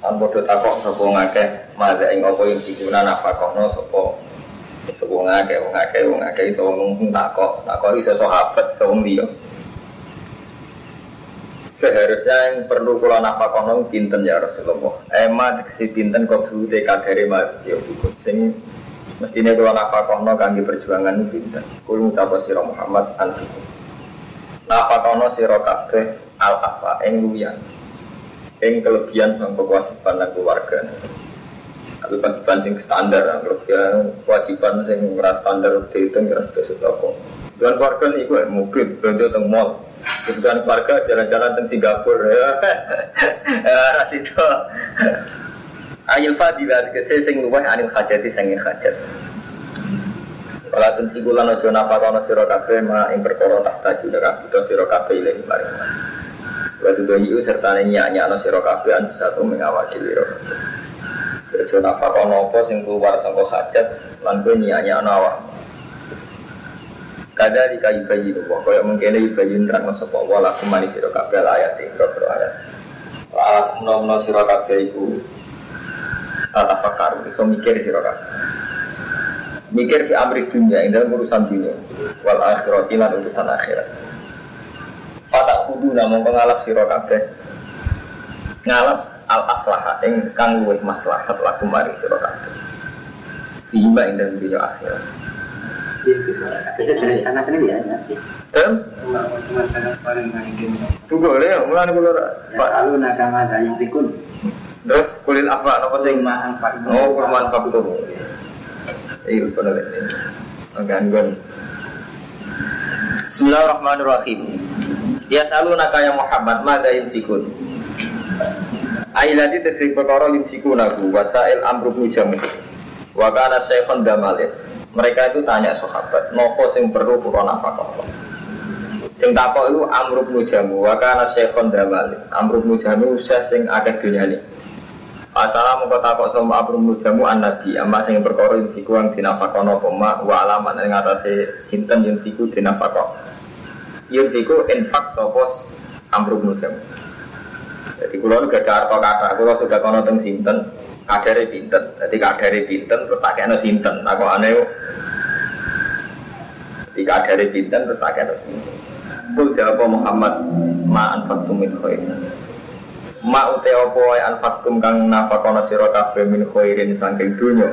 daitun. An padha takok sapa ngakeh madha ing apa yang dikuna nafakono sapa sapa ngakeh wong ngakeh wong ngakeh iso ngomong takok takok iso sahabat iso wong liya Seharusnya yang perlu kula nafakono pinten ya Rasulullah. Ema dikesi pinten kok dulu kadare mati ya sing mestine kula nafakono kangge perjuangan pinten. Kula ngucap sira Muhammad anfikum. Nafakono sira kabeh al-afa ing luyan yang kelebihan sama kewajiban dan keluarga. Tapi kewajiban sing standar, kelebihan kewajiban sing ras standar dihitung ras kesetoko. Tuan keluarga nih gue mobil, belanja teng mall. Kebutuhan keluarga jalan-jalan teng Singapura. Ya, itu. Ayil fadilah kese sing luweh anil hajati sing hajat. Kalau tensi bulan ojo napa kono sira kabeh ma ing perkara tak taju nek kita sira kabeh ilahi. Waktu itu itu serta nyanyi no siro kabean bisa tuh mengawaki liro. Kerja apa kono apa sing keluar sangko hajat lan gue nyanyi no awak. Kada di kayu kayu itu, kaya mungkin kayu nerang no sopo wala kumani siro kabel ayat tinggal bro ayat. Wala kumno no siro kabel itu tata fakar, so mikir siro kabel. Mikir fi amri dunia, ini urusan dunia, wal akhirati lan urusan akhirat. Kudu namun pengalap siro kabeh Ngalap al aslahat yang kang luwih maslahat laku mari siro kabeh Tiba ing dalam dunia akhirat Bisa dari sana sini ya, Tem? Tunggu ya, mulai Ya, lalu nakama ada yang pikun. Terus kulil apa apa sing Maang pak. Oh, kurman faktum. Iya, benar ini. Gangguan. Bismillahirrahmanirrahim. Ya salu ya Muhammad mada yunfikun. Ailadi tesik perkara yunfikunahu wasail amru bin jamu. Wa kana syekhon damalin. Mereka itu tanya sahabat, nopo sing perlu kula nafkah. Sing takok itu amru bin jamu wa kana syekhon damalin. Amru bin jamu usah sing akeh dunyane. Asalamu kota takok sama Abu Mujamu an Nabi Amma sing perkara yunfiku yang dinafakono Pema wa alaman yang ngatasi Sinten yunfiku dinafakon Yunfiku infak sopos Amru Mujamu Jadi kalau gak ada harta kata Kalau sudah kono teng Sinten. Kadari pinten? Jadi kadari pinten Terus tak kena Sinten. Aku aneh Jadi kadari pinten Terus tak kena Sinten. Kul jawab Muhammad Ma'an faktum min khairin. Ma ute opo wae anfakum kang nafakono sira kabeh min khairin saking dunya.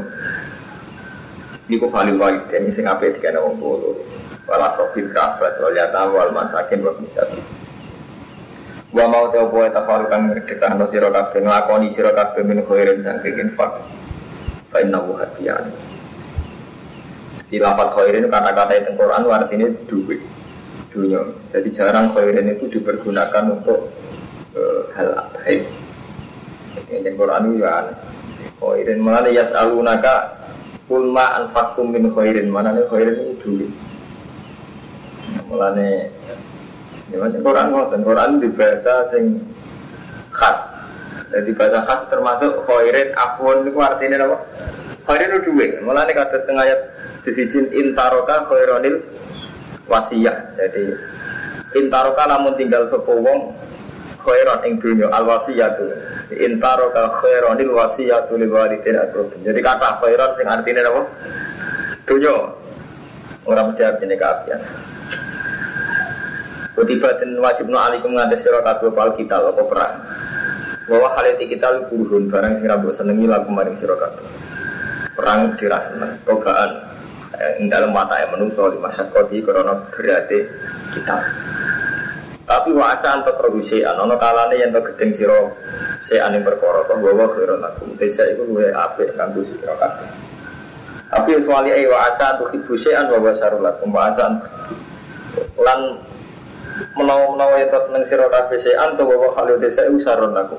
Iku valil waliden sing apik dikene wong tuwa. Wala profil kafat wal yatam wal masakin wa misakin. Wa mau te opo wae tafaru kang ngredekno sira kabeh nglakoni sira kabeh min khairin saking infak. Fa inna wa hadiyan. Di lafal khairin kata-kata itu Quran artinya duit dunia. Jadi jarang khairin itu dipergunakan untuk hal baik. Yang Quran itu ya khairin yas alunaka kulma anfakum min khairin mana khairin itu dulu. Mulane ya Quran ngoten Quran di bahasa sing khas. Jadi bahasa khas termasuk khairin afwan itu artinya apa? Khairin itu duit. Mulane kata setengah ayat disijin intaroka khaironil wasiyah. Jadi intaroka namun tinggal sepuluh khairan ing dunya al wasiyatu intaro ka khairanil wasiyatu lil walidin akrobin jadi kata khairan sing artinya apa dunya orang mesti artinya keapian Kutibatin wajib no alikum ngantes sira kabeh pal kita apa perang bahwa hal itu kita lukurun barang sing rambut senengi lagu maring sira kabeh perang dirasa seneng rogaan ing dalam mata yang menungso di masyarakat karena berarti kita tapi wasa antar produksian, ono kalane yang tak gedeng siro se aning perkara kok bawa khairan aku. Desa itu luwe apik kanggo sira kabeh. Tapi suwali ae wasa antuk hibu sean wa basarul lakum lan menawa-menawa yang seneng sira kabeh sean to bawa khalil desa iku saron aku.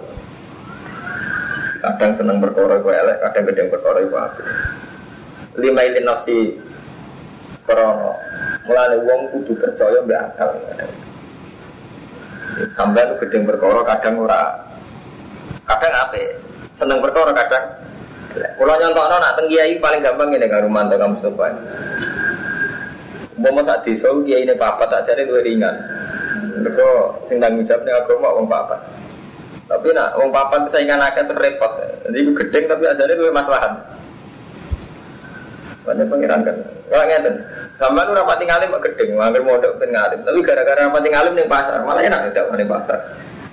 Kadang seneng perkara iku elek, kadang gedeng perkara iku apik. Lima ilin nafsi krono. Mulane wong kudu percaya mbek akal. Itu gedeng perkara kadang ora kadang apik. Seneng perkara kadang kalau nyontokno nak teng kiai paling gampang ini kan rumah kamu Mustafa. Umpama sak desa kiai ini papat tak jare luwih ringan. Mereka sing tanggung jawab ning agama wong papat. Tapi nak wong papat saingan akeh repot. Jadi itu gedeng tapi ajane luwih maslahat. Banyak pengiran kan. Kalau ngeten, sama lu rapati ngalim kok gedeng, ngambil modal ben ngalim. Tapi gara-gara rapati ngalim ning pasar, malah enak tidak ning pasar.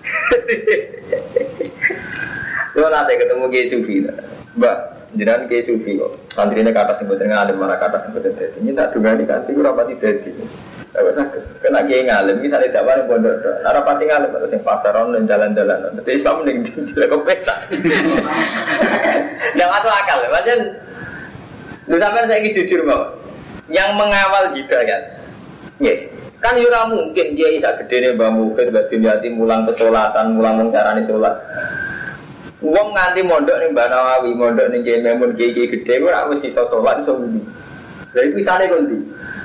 Lo nanti ketemu Kiai Sufi, Mbak, jangan Kiai Sufi kok. Santri ini kata sebut ngalim, mana kata sebut dadi. Ini tak dengar di kanti, gue rapati dadi. Tidak sakit. Kena Kiai ngalim, misalnya tidak mana pondok. Nah, rapati ngalim terus yang pasar on dan jalan-jalan. Nanti Islam nih tidak kepesa. Tidak masuk akal, macam. Lu sampai saya jujur mau. Yang mengawal hidayat, ya. Kan yura mungkin dia bisa gede nih mbak mungkin mbak Dunyati mulang kesolatan, mulang mengcarani sholat. Uang nganti mondok nih mbak Nawawi, mondok nih kiai Memun kiai gede, gue aku sisa sholat iso Jadi bisa nih kunti.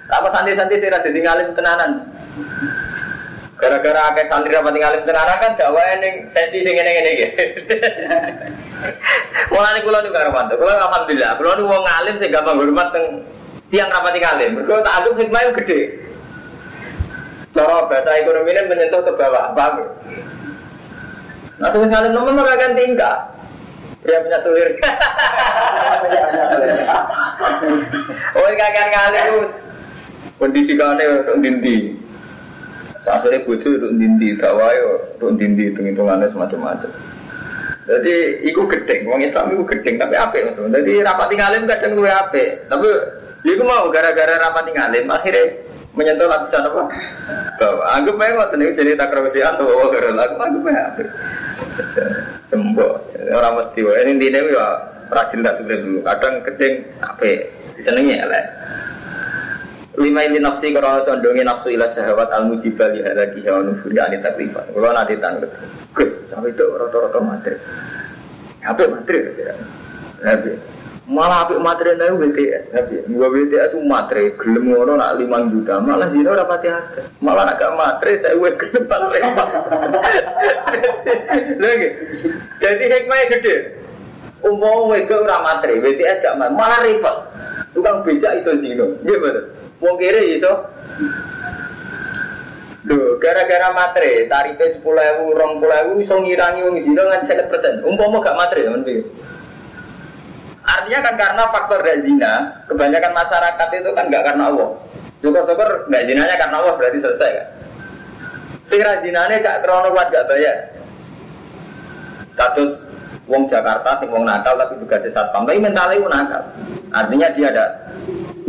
Apa santri-santri sih rada ngalim tenanan. Gara-gara akeh santri rapat ngalim tenanan kan dakwah ning sesi sing ngene-ngene iki. Mulane kula niku karo mantu. Kula alhamdulillah, kula niku wong ngalim sing gampang hormat teng tiang rapat ngalim. Mergo tak anggap hikmah gede. Cara bahasa ekonomi ini menyentuh ke bawah, paham? Nah, sebelum ngalim nomor akan tingkah. Dia punya sulir. oh, kakek ngalim terus. Pendidikannya untuk dindi. Saatnya bucu untuk dindi, tawayo untuk dindi, hitung-hitungannya semacam-macam. Jadi, itu gedeng, orang Islam itu gedeng, tapi apa maksudnya? Jadi, rapat ngalim kadang gue apa? Tapi, itu mau gara-gara rapat ngalim, akhirnya menyentuh lapisan apa? Bahwa anggap aja waktu ini jadi tak kerasian atau bawa gara lagu anggap aja apa? Sembuh orang mesti wah ini intinya ya rajin tak sebenarnya dulu. Kadang kedeng apa? Disenengi lah. Lima ini nafsi karena condongi nafsu ila syahwat al mujibal ya lagi hawa nufuri ani taklifan. Kalau nanti tanggut, Gus, tapi itu roto-roto materi. Apa materi? Nabi, malah apik materi naik BTS tapi gua itu materi gelem ngono nak lima juta. Malah zino ora pati malah nak gak materi saya wet gelem repot lagi jadi hikmahnya gede. Umum itu ora materi BTS gak materi. Malah repot. Tukang becak iso zino. Gimana wong kiri iso. Duh, gara-gara materi, tarifnya sepuluh ribu, rong puluh ribu, iso ngirangi wong zino nganti sekitar persen. Umpama gak materi, teman Artinya kan karena faktor gak zina, kebanyakan masyarakat itu kan gak karena Allah. Syukur-syukur gak zinanya karena Allah berarti selesai kan. Sing zinanya gak krono kuat gak bayar. Kasus wong Jakarta sing wong nakal tapi juga sesat pam, tapi mentalnya itu nakal. Artinya dia ada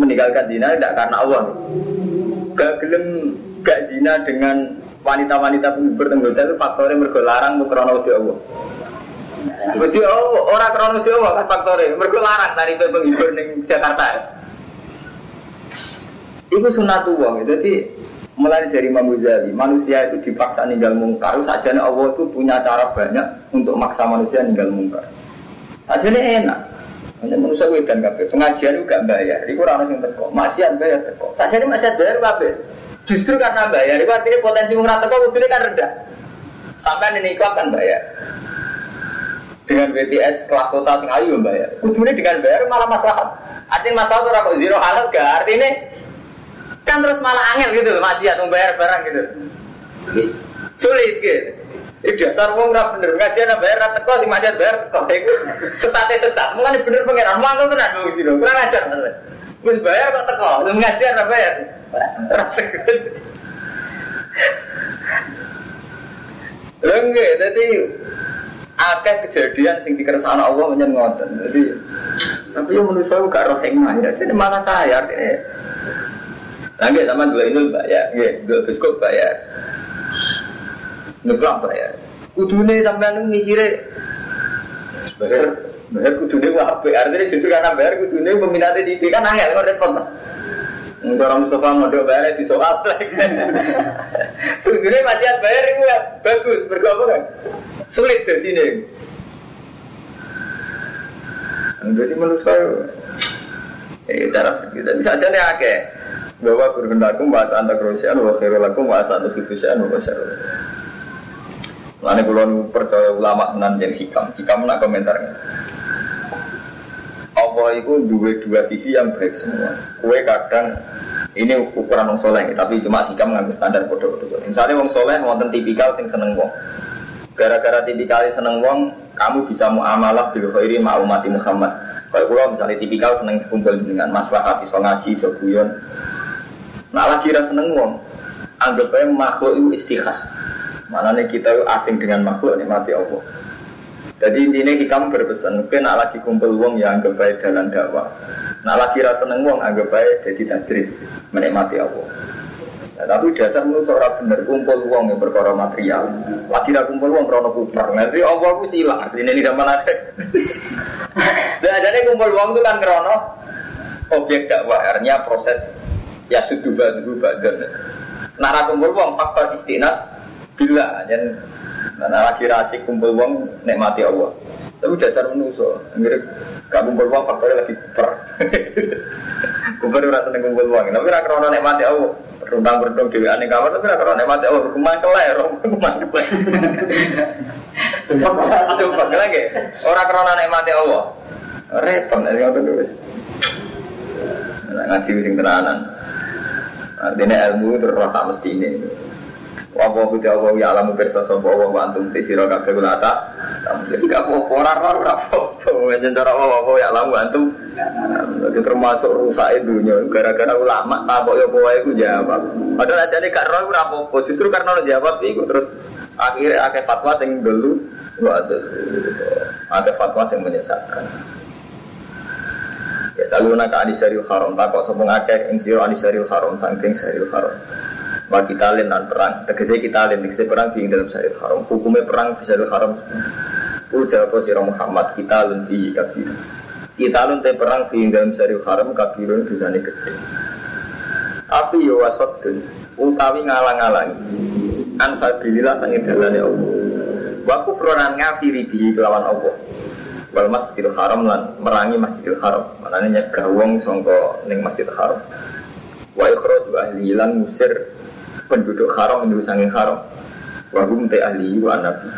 meninggalkan zina tidak karena Allah. Gak gelem gak zina dengan wanita-wanita bertenggoda itu faktornya mergolarang mukrono di Allah. Wedi ora krono Jawa kan faktore. Mergo larang tari penghibur ning Jakarta. Iku sunatullah. Jadi mulai dari Imam manusia itu dipaksa ninggal mungkar. Saja Allah itu punya cara banyak untuk maksa manusia ninggal mungkar. Saja enak. Hanya manusia wedan kabeh. Pengajian juga bayar. Iku ora ono sing teko. Maksiat bayar teko. Saja ini maksiat bayar kabeh. Justru karena bayar, itu artinya potensi mung teko kudune kan rendah. Sampai ini kan bayar dengan BTS kelas kota sing ayu bayar. Kudune dengan bayar malah masalah. Artinya masalah tuh kok zero halal gak artinya kan terus malah angel gitu loh maksiat membayar barang gitu. Sulit gitu. Itu dasar wong ora bener ngajian bayar ra teko sing maksiat bayar teko iku sesate sesat. Mulane bener pangeran mangkel tenan wong sira. Kurang ajar. Wis bayar kok teko, sing ngajian ra bayar. Lha enggak, jadi akeh kejadian sing dikersana Allah menyen ngoten. Jadi tapi yang menurut saya gak roh hikmah ya. Jadi mana saya artinya. Lagi sama dua ini bayar, ya, dua biskop bayar, ngeblok bayar. Kudune sampean bayar, bayar kudune apa? Artinya justru karena bayar kudune peminatnya sih kan angel kok repot. Untuk orang Mustafa mau bayar di Kudune masih bayar itu bagus, berapa kan? sulit jadi ini. Jadi menurut saya, eh, cara kita bisa saja nih akeh bahwa berhendakum bahasa anta kerusian wa khairulakum bahasa anta fifusian wa syarul. Lalu kalau percaya ulama tenan yang hikam, hikam nak komentarnya. Allah itu dua dua sisi yang baik semua. Kue kadang ini ukuran wong soleh, tapi cuma hikam ngambil standar bodoh-bodoh. Misalnya wong soleh wonten tipikal sing seneng wong. Gara-gara tipikal seneng wong, kamu bisa muamalah bil khairi ma'umati Muhammad. Kalau pulau misalnya tipikal seneng kumpul dengan masalah iso ngaji, iso guyon. Nah lagi rasa seneng wong, anggap aja makhluk itu istikhas. Mana nih kita asing dengan makhluk nikmati Allah. Jadi intinya hikam berpesan, mungkin nak lagi kumpul wong yang anggap baik dalam dakwah. Nak lagi rasa seneng wong anggap baik jadi tajrid menikmati Allah. Nah, tapi dasar menurut orang bener kumpul wong yang berkoro material. Lagi rasa kumpul wong krono putar. Nanti Allah aku silang asli ini zaman ada. Dan ada kumpul wong itu kan krono objek dakwah, artinya proses ya sudah badu badan. Nara kumpul wong faktor istinas bila dan Nah, lagi rasi kumpul uang nikmati Allah. Tapi dasar menuso, mirip gak kumpul uang faktornya lagi kuper. kuper rasa nih kumpul uang, tapi rak krono nikmati Allah. Rundang berdong dewi aneh kamar, tapi rak krono nikmati Allah. Rumah keler, rumah keler. Sumpah, sumpah lagi. Orang krono nikmati Allah. Repot, ini apa tulis. Ngaji sing tenanan. Artinya ilmu itu rasa mesti ini. Wapo kuti Allah ya alamu perso sopo Allah wa antum tisiro kabeh kulata. Jadi gak apa-apa ora ora ora apa-apa. Cara Allah ya alamu antum. Jadi termasuk rusak dunia gara-gara ulama takok ya kowe iku jawab. Padahal aja nih gak ora apa-apa. Justru karena lo jawab iku terus akhirnya akeh fatwa sing dulu ada fatwa sing menyesatkan. Ya selalu nak adi syaril haram takok sapa ngakeh ing sira adi syaril haram saking syaril haram. Wa kita dan perang, tegese kita tegese perang di dalam syaril haram. Hukumnya perang di haram. Pul jawab sirah Muhammad kita lain fi kabir. Kita te perang di dalam syaril haram kabirun dosane gede. Tapi yo wasatun utawi ngalang-alangi. An sabilillah sange dalane Allah. Wa kufronan ngafiri bihi kelawan Allah. Wal masjidil haram lan merangi masjidil haram. Manane nyegah wong sangka ning masjidil haram. Wa ikhraju ahli lan musir penduduk haram penduduk sanging haram wahum te ahli wa nabi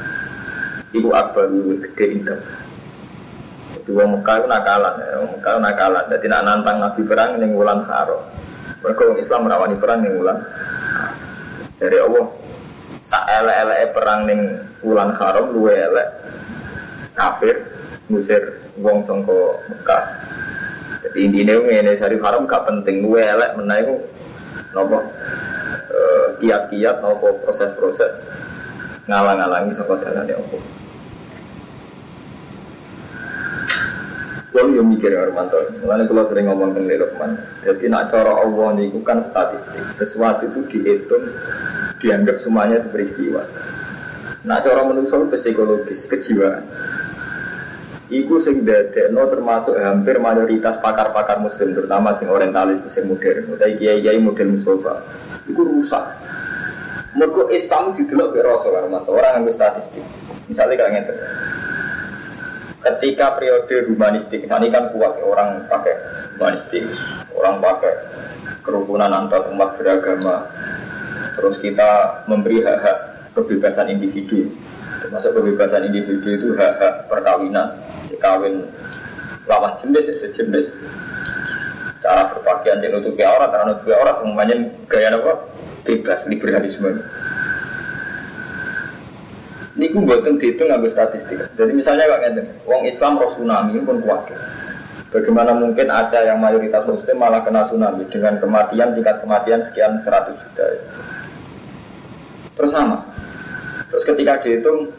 ibu akbar luwih gede indah jadi wong Mekah itu nakalan ya. Wong Mekah nakalan. Jadi nak nantang nabi perang ning wulan haram mereka wong Islam merawani perang ning wulan jadi Allah sak elek perang ning wulan haram luwe elek. Kafir ngusir wong sangka Mekah. Jadi intinya ini syarif haram gak penting luwe elek menaik nopo kiat-kiat atau proses-proses ngalang-alangi saka dalane apa. Kalau yang mikir Armanto, mulanya kalau sering ngomong tentang Lukman. Jadi nak cara Allah itu kan statistik, sesuatu itu dihitung, dianggap semuanya itu peristiwa. Nak cara manusia itu psikologis, kejiwaan. Iku sing dadekno termasuk hampir mayoritas pakar-pakar muslim terutama sing orientalis sing modern utawa kiai-kiai model Mustafa itu rusak. Mergo Islam didelok ke Rasul orang yang statistik. Misalnya kayak gitu. Ketika periode humanistik, ini kan kuat orang pakai humanistik, orang pakai kerukunan antar umat beragama. Terus kita memberi hak-hak kebebasan individu, termasuk kebebasan individu itu hak-hak perkawinan, kawin lawan jenis sejenis cara berpakaian yang nutupi aurat, cara nutupi aurat, umumnya gaya apa? Bebas, liberalisme. Ini gue buatan dihitung nggak statistik. Jadi misalnya kayak ngeten, wong Islam roh tsunami pun kuat. Bagaimana mungkin Aceh yang mayoritas muslim malah kena tsunami dengan kematian tingkat kematian sekian 100 juta. Terus sama. Terus ketika dihitung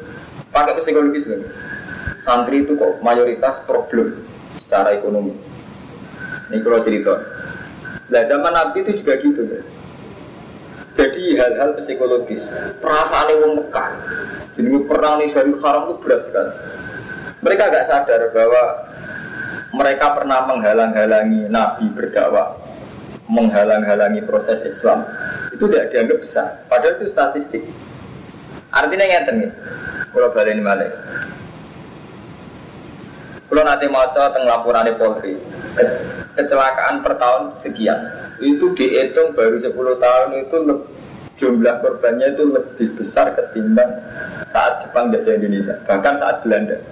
pakai psikologis santri itu kok mayoritas problem secara ekonomi ini kalau cerita. Nah zaman Nabi itu juga gitu. Ya. Jadi hal-hal psikologis, perasaan yang Mekah, jadi perang di Syarif Haram itu berat sekali. Mereka agak sadar bahwa mereka pernah menghalang-halangi Nabi berdakwah, menghalang-halangi proses Islam. Itu tidak dianggap besar. Padahal itu statistik. Artinya ngeten nih, kalau balik ini balik. Kalau nanti maca teng laporan Polri, ke- kecelakaan per tahun sekian. Itu dihitung baru 10 tahun itu jumlah korbannya itu lebih besar ketimbang saat Jepang jajah Indonesia, bahkan saat Belanda.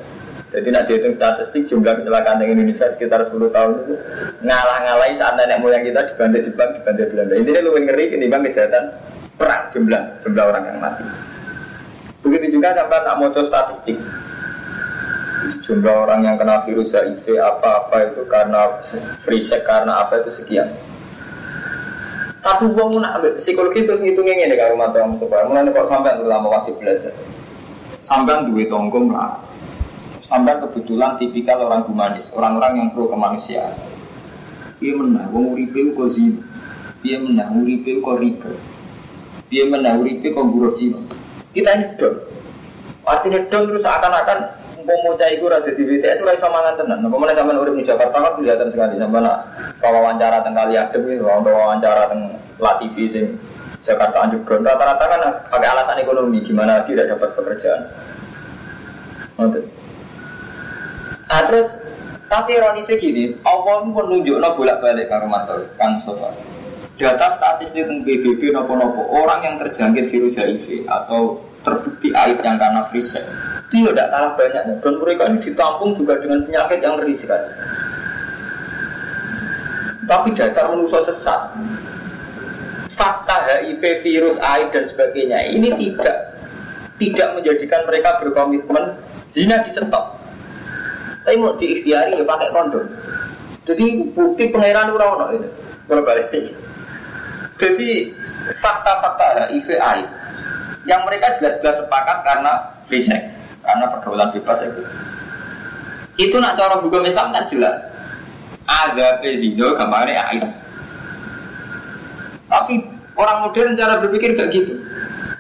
Jadi nak dihitung statistik jumlah kecelakaan di Indonesia sekitar 10 tahun itu ngalah-ngalahi saat nenek moyang kita dibantai Jepang, dibantai Belanda. Ini lebih ngeri ketimbang kejahatan perang jumlah jumlah orang yang mati. Begitu juga sampai tak statistik jumlah orang yang kena virus HIV apa-apa itu karena free sex karena apa itu sekian. Tapi uang nak ambil psikologi terus ngitungnya ini kalau mata kamu supaya mulai kok sampai tuh lama wajib belajar. Sampai duit tonggo melarat. Sampai kebetulan tipikal orang humanis, orang-orang yang pro kemanusiaan. Dia menang, wong uripe kok zina. Dia menang, uripe kok riba. Dia menang, uripe kok buruh Cina. Kita ini dong. Artinya dong terus akan-akan cai gue rada di BTS ora iso mangan tenan. Apa meneh sampean urip di Jakarta kan kelihatan sekali sampean nak wawancara teng kali adem gitu, wawancara teng La TV sing Jakarta underground rata-rata kan pakai alasan ekonomi gimana tidak dapat pekerjaan. Nah terus tapi ironisnya gini, Allah itu menunjukkan bolak-balik karo mantul kan sobat. Data statistik tentang PBB nopo-nopo orang yang terjangkit virus HIV atau terbukti aib yang karena free sex itu tidak kalah banyaknya dan mereka ini ditampung juga dengan penyakit yang ngeri sekali. Tapi dasar manusia sesat. Fakta HIV, virus, aib dan sebagainya ini tidak tidak menjadikan mereka berkomitmen zina di stop. Tapi mau diikhtiari ya pakai kondom. Jadi bukti pangeran ora ono itu. Berbalik. Jadi fakta-fakta HIV aib yang mereka jelas-jelas sepakat karena sex, karena pergaulan bebas itu. Itu nak cara hukum Islam kan jelas. Ada zino gambarnya aib. Tapi orang modern cara berpikir gak gitu.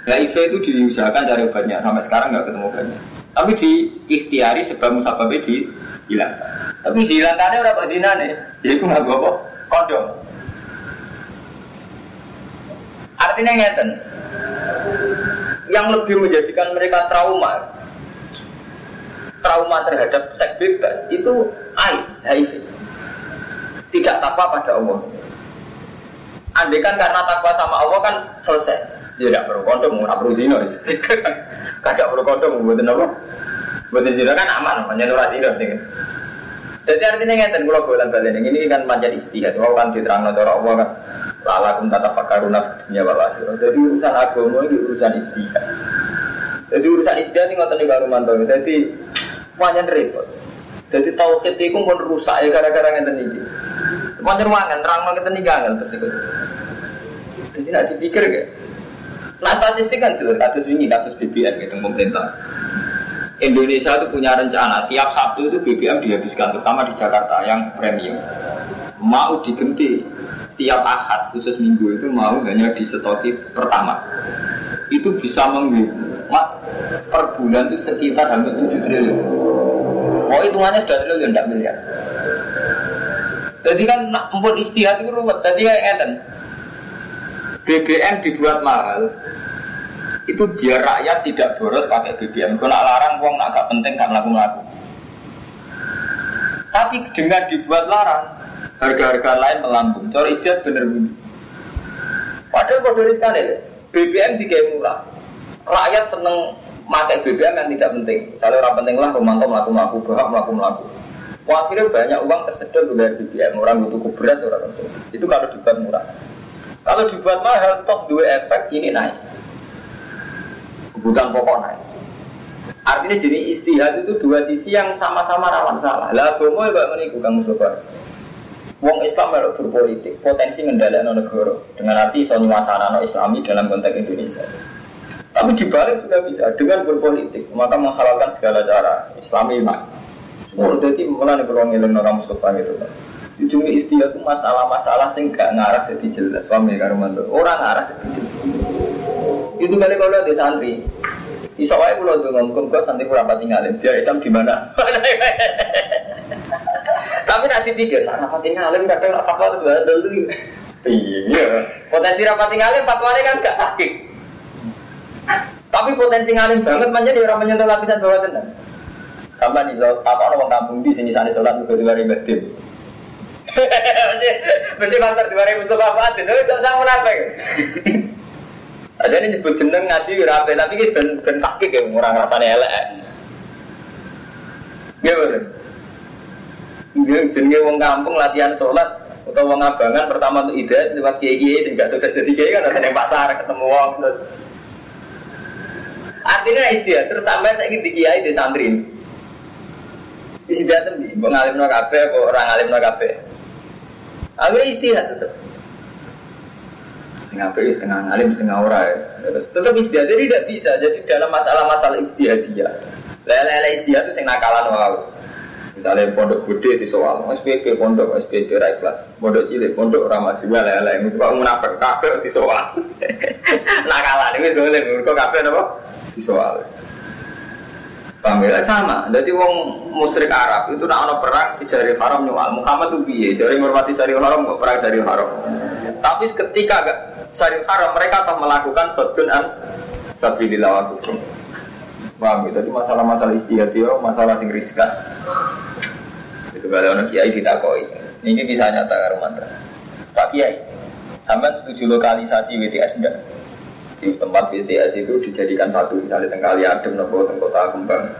HIV itu diusahakan cari obatnya sampai sekarang nggak ketemu obatnya. Tapi di ikhtiari sebab musababnya dihilangkan. Tapi dihilangkannya orang zina nih, jadi aku nggak bawa kondom. Artinya ngeten, yang lebih menjadikan mereka trauma, trauma terhadap seks bebas itu aib, HIV. Tidak takwa pada Allah. Andai kan karena takwa sama Allah kan selesai. Ya tidak perlu kondom, nggak perlu zina. Kagak perlu kondom, buatin apa? Buatin zina kan aman, namanya nurah zina. Jadi artinya ngeten kalau buatan balik ini kan macam istihad. Wow kan diterang cara Allah kan lalakum tata fakaruna dunia wal akhirat. Jadi urusan agama ini urusan istihad. Jadi urusan istihad ini ngoten nih baru mantau. Jadi banyak repot. Jadi tauhid itu pun rusak ya gara-gara ngeten iki. Pancen mangan terang ngeten iki angel terus iku. Jadi nak dipikir gak? Nah statistik kan jelas kasus ini kasus BBM gitu pemerintah. Indonesia itu punya rencana tiap Sabtu itu BBM dihabiskan terutama di Jakarta yang premium mau diganti tiap ahad khusus minggu itu mau hanya di stoki pertama itu bisa menghemat per bulan itu sekitar hampir 7 triliun oh hitungannya sudah triliun tidak miliar jadi kan empun istihad itu ruwet jadi kayak ngeten BBM dibuat mahal itu biar rakyat tidak boros pakai BBM. Kalau nak larang uang nak gak penting kan laku laku. Tapi dengan dibuat larang, harga-harga lain melambung. Cara istiadat bener bunyi. Padahal kode sekali, BBM dikai murah. Rakyat seneng pakai BBM yang tidak penting. Misalnya orang penting lah Romanto melaku-melaku, berhak melaku-melaku. Wah, akhirnya banyak uang tersedot dari BBM. Orang butuh beras, orang Itu kalau dibuat murah. Kalau dibuat mahal, toh dua efek ini naik kebutuhan pokok naik. Artinya jenis istihad itu dua sisi yang sama-sama rawan salah. Lah agama ya meniku Kang Mustafa. Wong Islam melok berpolitik, potensi ngendalikan negara dengan arti iso no Islami dalam konteks Indonesia. Tapi dibalik juga bisa dengan berpolitik, maka menghalalkan segala cara Islami mak. Semua jadi mulai nih beruang ngiling orang Mustafa gitu kan. Ujungnya istihad itu masalah-masalah sing gak ngarah jadi jelas. Suami karo mantu, orang ngarah jadi jelas. Itu kali kalau di santri, Iso wae kula ndonga muga santri kula pati ngalim. Biar Islam di mana? Tapi nanti pikir, nah rapati ngalim kadang fatwa terus bandel tuh. Iya. Potensi rapati ngalim fatwanya kan gak takik. Tapi potensi ngalim banget menjadi orang menyentuh lapisan bawah tenang. Sampai nih apa orang kampung di sini sana sholat di luar batin. Berarti faktor di luar Mustafa Fatin, itu jangan munafik. Aja ini nyebut jeneng ngaji rapi, tapi ini ben ben takik ya orang rasanya elek. Gimana? Gak jenenge wong kampung latihan sholat atau wong abangan pertama untuk ide lewat kiai kiai sehingga sukses jadi kiai kan ada pasar ketemu wong terus. Artinya istiadat terus sampai saya di kiai di santri. Istiadat tuh mau ngalim no kafe kok orang ngalim no kafe akhirnya istiadat tetap setengah pe setengah ngalim setengah orang ya. tetap istiadat jadi tidak bisa jadi dalam masalah-masalah istiadat dia lele-lele istiadat itu yang nakalan wow Misalnya pondok gede di soal, SPP pondok, SPP ra ikhlas, pondok cilik, pondok ramah jiwa lele, itu kok munafik kafe di soal. Nakalan ini boleh, kok kafe apa? Di soal. Paham ya? Sama. Jadi wong musyrik Arab itu nak ono perang di Syarif Haram nyual. Muhammad tuh piye? Jadi ngurmati Syarif Haram nggak perang Syarif Haram. Tapi ketika Syarif Haram mereka akan melakukan sodun an sabilillah. Paham ya? Masalah-masalah istihad itu masalah sing riskan. Itu kalau orang kiai ditakoi. Ini bisa nyata karo mantra. Pak Kiai, sampai setuju lokalisasi WTS enggak? Di tempat WTS itu dijadikan satu, misalnya tengkali adem, nopo kota kembang.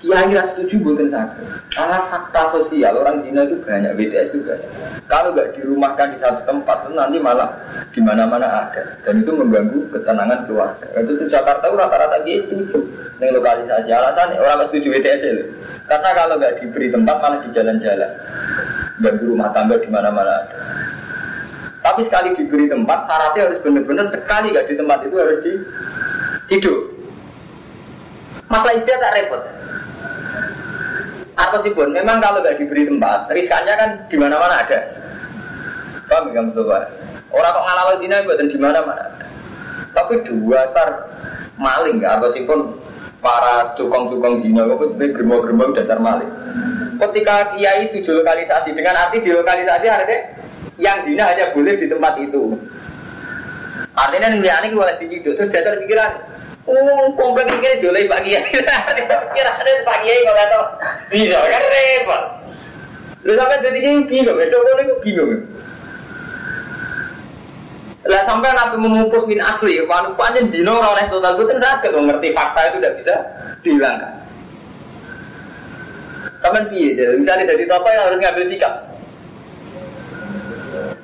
Kiai nggak setuju bukan sakit. Karena fakta sosial orang zina itu banyak, BTS itu banyak. Kalau nggak dirumahkan di satu tempat, itu nanti malah di mana-mana ada. Dan itu mengganggu ketenangan keluarga. Itu di Jakarta rata-rata dia setuju dengan lokalisasi. Alasan orang nggak setuju BTS itu. Karena kalau nggak diberi tempat malah di jalan-jalan. Ganggu rumah tangga di mana-mana ada. Tapi sekali diberi tempat, syaratnya harus benar-benar sekali nggak di tempat itu harus di tidur. Masalah istilah tak repot. Atau sih pun, memang kalau nggak diberi tempat, riskannya kan di mana-mana ada. Paham ya Mustafa? Orang kok ngalah zina buatan di mana-mana. Tapi dua sar maling atau sih pun para tukang-tukang zina itu sebenarnya gerbong-gerbong dasar maling. Ketika kiai setuju lokalisasi dengan arti di lokalisasi artinya yang zina hanya boleh di tempat itu. Artinya yang liane boleh diciduk terus dasar pikiran Oh, komplek ini dolai Pak Kiai. Kira ada Pak Kiai kalau tahu. Zina kan repot. Lu sampai jadi gini bingung, boleh kok bingung. Lah sampai nabi memupus min asli, kalau panjang zina orang oleh total itu saja ngerti fakta itu tidak bisa dihilangkan. Sampai piye jadi misalnya jadi apa yang harus ngambil sikap.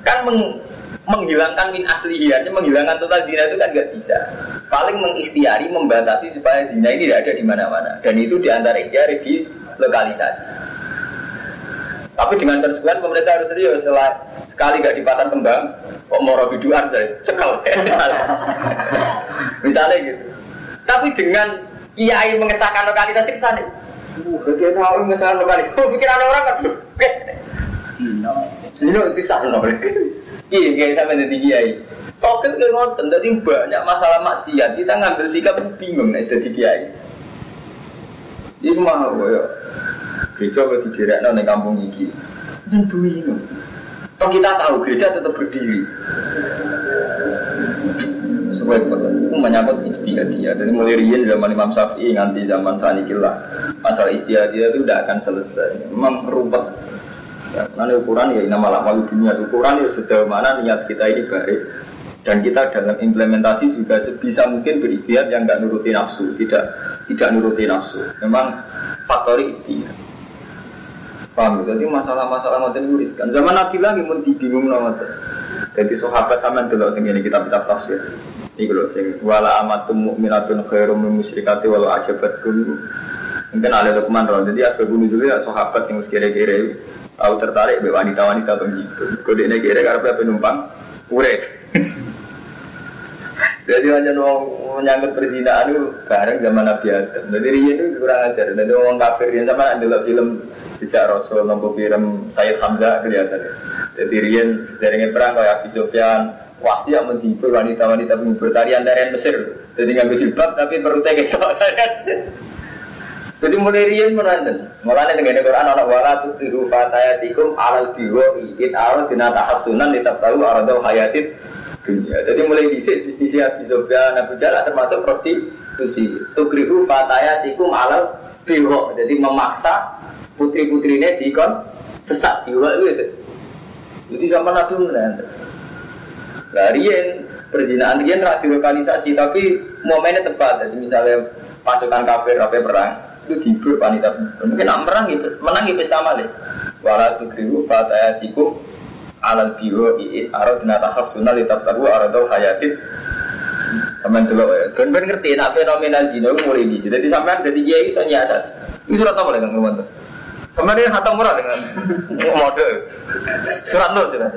Kan meng, menghilangkan min aslihiannya, menghilangkan total zina itu kan nggak bisa. Paling mengikhtiari, membatasi supaya zina ini tidak ada di mana-mana. Dan itu di antara ikhtiar di lokalisasi. Tapi dengan persekutuan pemerintah harus serius. Setelah sekali gak dipasang kembang, kok mau biduan saya cekal. Misalnya gitu. Tapi dengan kiai mengesahkan lokalisasi ke sana. Uh, bagian awal mengesahkan lokalisasi. Oh, pikiran orang kan. Ini itu sana. Iya, kayak sampai jadi kiai. Token ke ngonten, jadi banyak masalah maksiat. Kita ngambil sikap bingung nih jadi kiai. Ini mah, ya. Gereja apa daerah di kampung ini. Dan bingung. Toh kita tahu gereja tetap berdiri. Supaya itu menyangkut istiadia. Dari mulai rian zaman Imam Syafi'i nganti zaman Sanikillah. Masalah istiadia itu tidak akan selesai. Memang Ya, nanti ukuran ya nama malu dunia ukuran ya sejauh mana niat kita ini baik dan kita dalam implementasi juga sebisa mungkin beristiad yang nggak nuruti nafsu, tidak tidak nuruti nafsu. Memang faktori istiad. Paham? Ya? Jadi masalah-masalah ngoten yuriskan. Zaman Nabi lagi mau dibingung ngoten. Jadi sahabat sama dulu dengan kitab-kitab tafsir. Ini kalau sing wala amatum mu'minatun khairum musyrikati walau ajabat dulu. Mungkin ada dokumen roh. Jadi asbab dulu ya sahabat yang kira-kira Aku tertarik be wanita-wanita begitu. Kode ini kira karena penumpang urek. Jadi hanya mau menyangkut perzinaan itu bareng zaman Nabi Adam. Jadi dia itu kurang ajar. Jadi orang kafir yang sama adalah film sejak Rasul nombor film Sayyid Hamzah kelihatan. Jadi Rian sejarahnya perang kayak Abi Sufyan wasi yang menghibur wanita-wanita menghibur tarian tarian Mesir. Jadi nggak jilbab tapi perlu tega Jadi mulai rian menanten. Mulai dengan Quran anak wala tu tiru fatayatikum alal biwoi in alal dinata hasunan tetap tahu arado hayatit dunia. Jadi mulai disik justisi Abi Sofyan Abu Jalal termasuk prosti tusi tukrihu fatayatikum alal biho jadi memaksa putri putrinya dikon sesat. Biho itu jadi sama nabi benar Larian perjinaan dia nggak dilokalisasi tapi momennya tepat. Jadi misalnya pasukan kafir kafir perang itu dibur wanita mungkin nak menang gitu menang gitu sama deh wala tukrihu fatayatikum alal biho iin arad nata khasuna litab tahu aradul hayatin Sampai dulu, kan kan ngerti nak fenomena zina itu mulai di sini. Jadi sampai jadi kiai bisa nyasar. Ini surat apa dengan teman tuh? Sama dia hatam murah dengan mode. Surat nur jelas.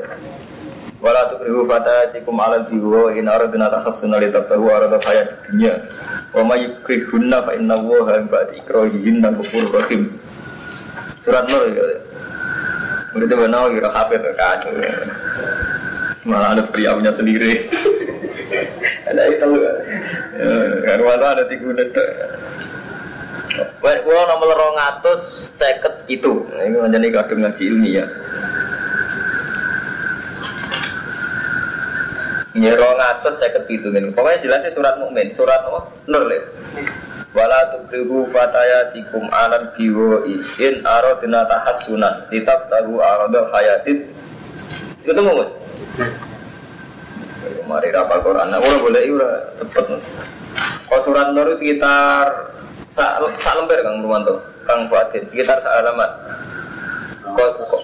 Wala tukrihu fatatikum ala biwa in aradna takhassuna li tabtahu arada hayat dunya. Wa ma yukrihunna fa inna Allaha ba'da ikrahihinna ghafurur rahim. Surat nur ya. Murid benar kira kafir kacau. Malah ada punya sendiri. ada itu karena ada tiga netek kalau nomor rong atus seket itu, ini menjadi kadung ngaji ilmiah. Ya rong atus seket itu, ini pokoknya jelasnya surat mukmin, surat apa? Nur le. Wala tukrihu fatayatikum alal biwoi in aradna tahassunan litab tahu aradul hayatid. Itu mau Mari rapal Quran, nah, orang boleh ora cepet. Kalau surat Nur sekitar sak sak lembar Kang Rumanto, Kang Fuadin, sekitar sak alamat. Kok kok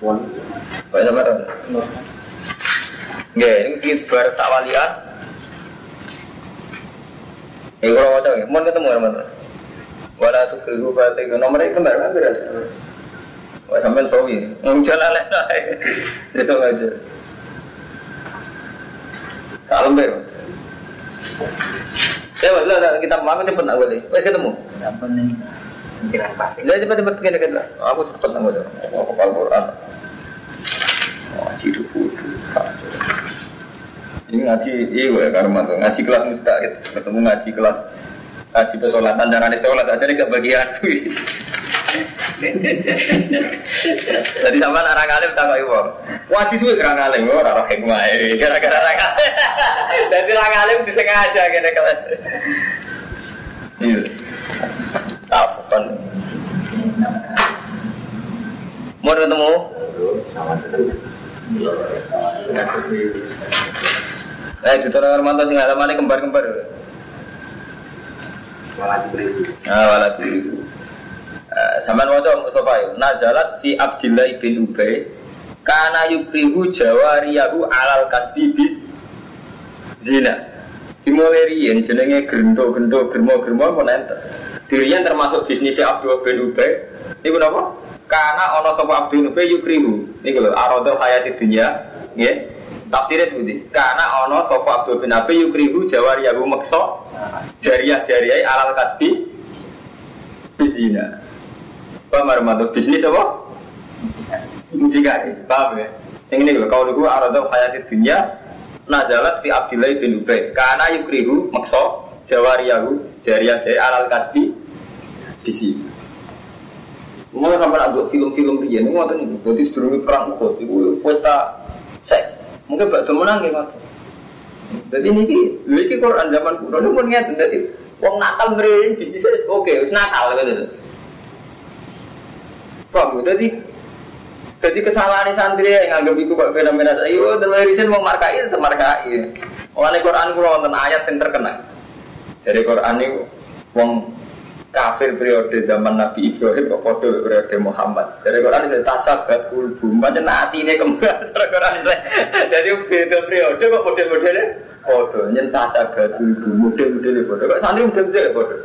pon. Kok sama Nggih, ini sekitar sak walian. Eh, kalau coba, mau ketemu teman-teman. Wala tuh keliru berarti nomornya kembar kan berarti. Wah sampai sawi, ngomong jalan lain, besok aja. Salam ber. Ya, lah, kita mau cepet nak boleh. Wes ketemu. Apa nih? Cepet cepet kita kita. Aku cepet nak boleh. Aku hafal Ngaji dulu. Ini ngaji, iya gue karma tuh. Ngaji kelas mustahil. Ketemu ngaji kelas ngaji pesolatan jangan ada sholat aja gak bagian. Jadi sama orang alim tak kau ibu. Wajib sih orang alim, orang orang hikmah ini gara-gara orang alim. Jadi orang alim disengaja kira kelas. Iya. Apa Mau ketemu? Eh, di Torah Armanto sing alamane kembar-kembar. Ah, wala diriku. Saman waca Mustafa ya. Nazalat fi Abdillah bin Ubay kana yukrihu jawariyahu alal kasbi bis zina. Dimulai riyen jenenge gendo-gendo germo-germo apa nenten. Dirian termasuk bisnisnya Abdul bin Ubay. Ini kenapa? Karena ono sapa Abdul bin Ubay yukrihu. Ini lho aradul hayati dunya, nggih. Tafsirnya seperti karena ono sapa Abdul bin Ubay yukrihu jawariyahu maksa jariah-jariah alal kasbi bizina. Paham Armando bisnis apa? Mucikari, paham ya? Yang ini kalau dulu aradul hayati dunia nazalat fi Abdillah bin Ubay karena yukrihu makso jawariyahu jariah jariah alal kasbi bisi. Mau sampai nak film-film rian, ini ngotot nih. Jadi sedurungi perang Uhud, itu pesta sek. Mungkin bakal menang ya Jadi ini, ini Quran zaman kuno, ini pun ngerti. Jadi, wong Natal meriin bisnisnya oke, wis Natal gitu. Paham? Jadi jadi kesalahan santri yang nganggap itu kok fenomena saya, oh terus riset mau markai tetap markai. Mengenai Quran kulo wonten ayat yang terkenal. Jadi Quran itu wong kafir periode zaman Nabi Ibrahim kok kode periode Muhammad. Jadi Quran itu tasabat kulbu, macam nanti ini kembali. Jadi Quran jadi beda periode kok model-modelnya kode nyentasabat kulbu, model-modelnya kode. Kok santri model-modelnya kode.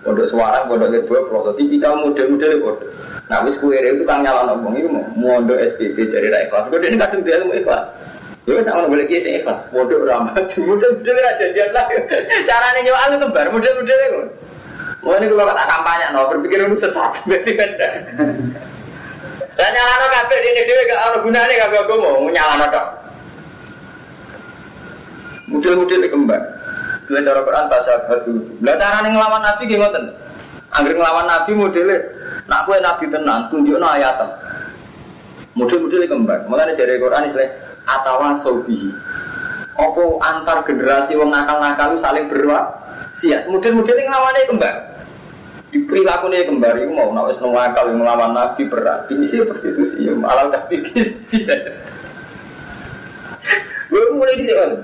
Pondok suara, pondok kedua, prototipikal model-modelnya kode. Nah, wis kue itu kang nyala ngomong itu mau mondok SPP jadi ra ikhlas. Kode ini kadang dia mau ikhlas. Ya wis sama boleh kiai ikhlas. Mondok ramah, model-model ra jadian lah. Caranya nyawa itu bar model-modelnya kok. Mau ini kalau kata kampanye, no, berpikir sesat, berarti beda. Dan nyala kafe di ini dia gak ada gunanya gak gue mau nyala dok. Model-model kembang. Setelah cara Quran tasabat dulu. Lah cara ngelawan Nabi gimana? Angger ngelawan Nabi modelnya, nak kue Nabi tenang, tunjuk no ayatem. Model-model kembang. Makanya dari Quran istilah atawa sobi. Apa antar generasi wong nakal-nakal saling berwa Siap, model-model kembar. Di perilaku nih kembar itu mau nak wis akal yang melawan nabi berat. Ini sih prostitusi, ya malah kasih Gue mulai di sini.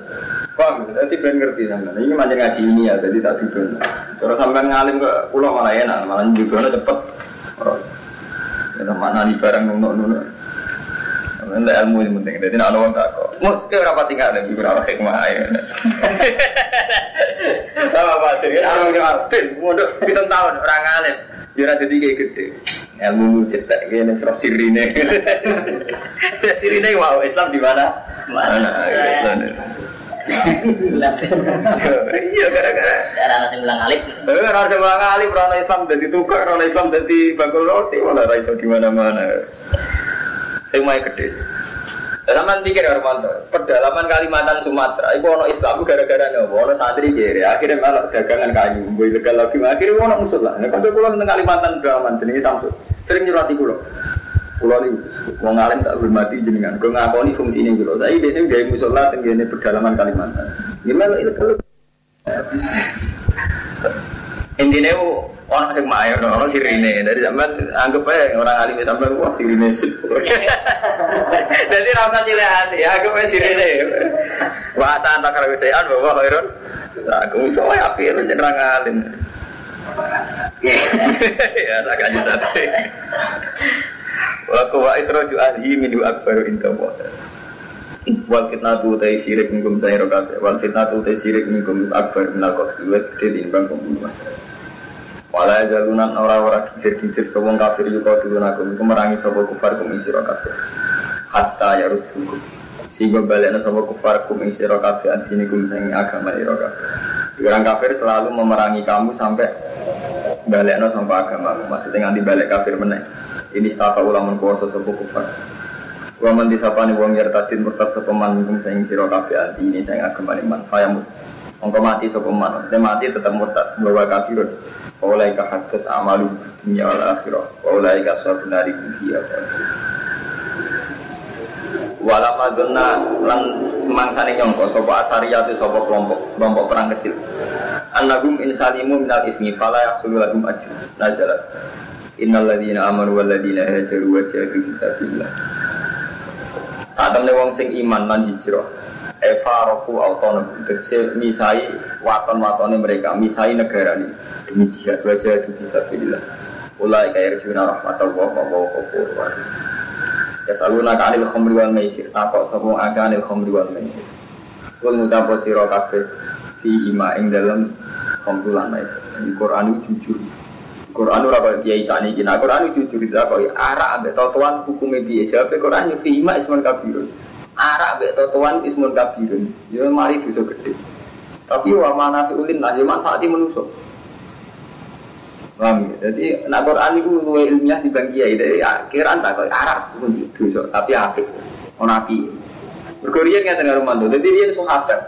Paham, jadi ben ngerti sama. Ini macam ngaji ini ya, jadi tak tidur. Kalau sampai ngalim ke pulau malah enak, malah juga cepet. Ya mana nih barang nunuk nunuk. Ini ilmu yang penting. Jadi nak orang tak kok. Berapa tinggal lagi berapa hikmah ya. Sama orang yang batin. Mudah kita tahun orang alim. Jura jadi kayak gede. Ilmu cetak gini serah sirine. Sirine wow Islam di mana? Mana? Islam. Iya gara-gara. Darah nasi bilang alif. Eh, orang sebelah kali orang Islam jadi tukar, orang Islam jadi bakul roti, malah raiso di mana-mana. Hikmah gede. Zaman pikir Armanto, pedalaman Kalimantan Sumatera, itu ono Islam gara-gara nopo, ono santri kiri, akhirnya malah dagangan kayu, gue legal lagi, akhirnya ono musuh lah. Nah, kalau pulau tentang Kalimantan pedalaman, jenis Samsung, sering nyurati pulau. Pulau ini, mau ngalim tak hormati jenengan, gue ngakoni fungsi ini pulau. Saya ini gaya musola tinggi pedalaman Kalimantan. Gimana itu kalau intinya orang hikmah ya orang sirine. Dari zaman anggap aja orang alim sampai wah sirine sih jadi rasa cilik hati anggap aja sirine. Bahasa antar kalau saya bahwa khairun aku soalnya api itu orang alim. Ya tak aja satu wa kuwa itroju ahli minu akbaru inta wal fitnatu ta syirik minkum sayro kabeh wal fitnatu ta syirik minkum akbar minal qatl wa gede timbang pembunuhan Wala jalunan ora-ora kicir-kicir sapa kafir yuka dulun aku merangi sapa kufar kum isira kabeh. Hatta ya rubukum. Sehingga balikna sapa kufar kum isira kabeh antine kum sing agama ira kabeh. Orang kafir selalu memerangi kamu sampai balikna sampai agama. Maksudnya nganti balik kafir meneh. Ini stata ulama kuasa sapa kufar. Wa man disapane wong yartadin murtad sapa man kum sing sira kabeh antine sing agama iman. Fayamut. Mongko mati sapa man. mati tetap murtad bahwa kafirun. Waulai ka hadis amalu dunia wal akhirah. Waulai ka sabu nari kufiya. Walau madonna lan semangsane nyongko sopo asariyatu sopo kelompok kelompok perang kecil. Annagum insalimu minal ismi fala yahsulu lahum ajr. Nazalat. Innal ladzina amanu wal hajaru wa jahadu fi. Saat temen wong sing iman lan hijrah. Eva roku autonom Tegese misai waton-watone mereka Misai negara ini Demi jihad wajah itu bisa bila Ulai kaya rejuna rahmatullah wa wa kufur Ya saluna kanil khomri wal maisir. Takok sopo akanil khomri wal maisir. Kul mutapo siro kafe Fi ima ing dalam khomri wal maisir. Quran jujur Quran ora kaya kiai sani iki. Nah Quran jujur itu kaya arak ambek totoan hukume piye. Jawab Quran yo fi ima ismun kabirun. Arak mbek totoan ismun kabirun. Ya mari dosa gede tapi wa mana ulin lah ya manfaati manusa. Paham ya? Jadi nak Quran itu luwe ilmiah di bang kiai dari akhiran tak kau arak itu dosa tapi apik. Ono api. Berkorian nggak tengah rumah tuh jadi dia sahabat.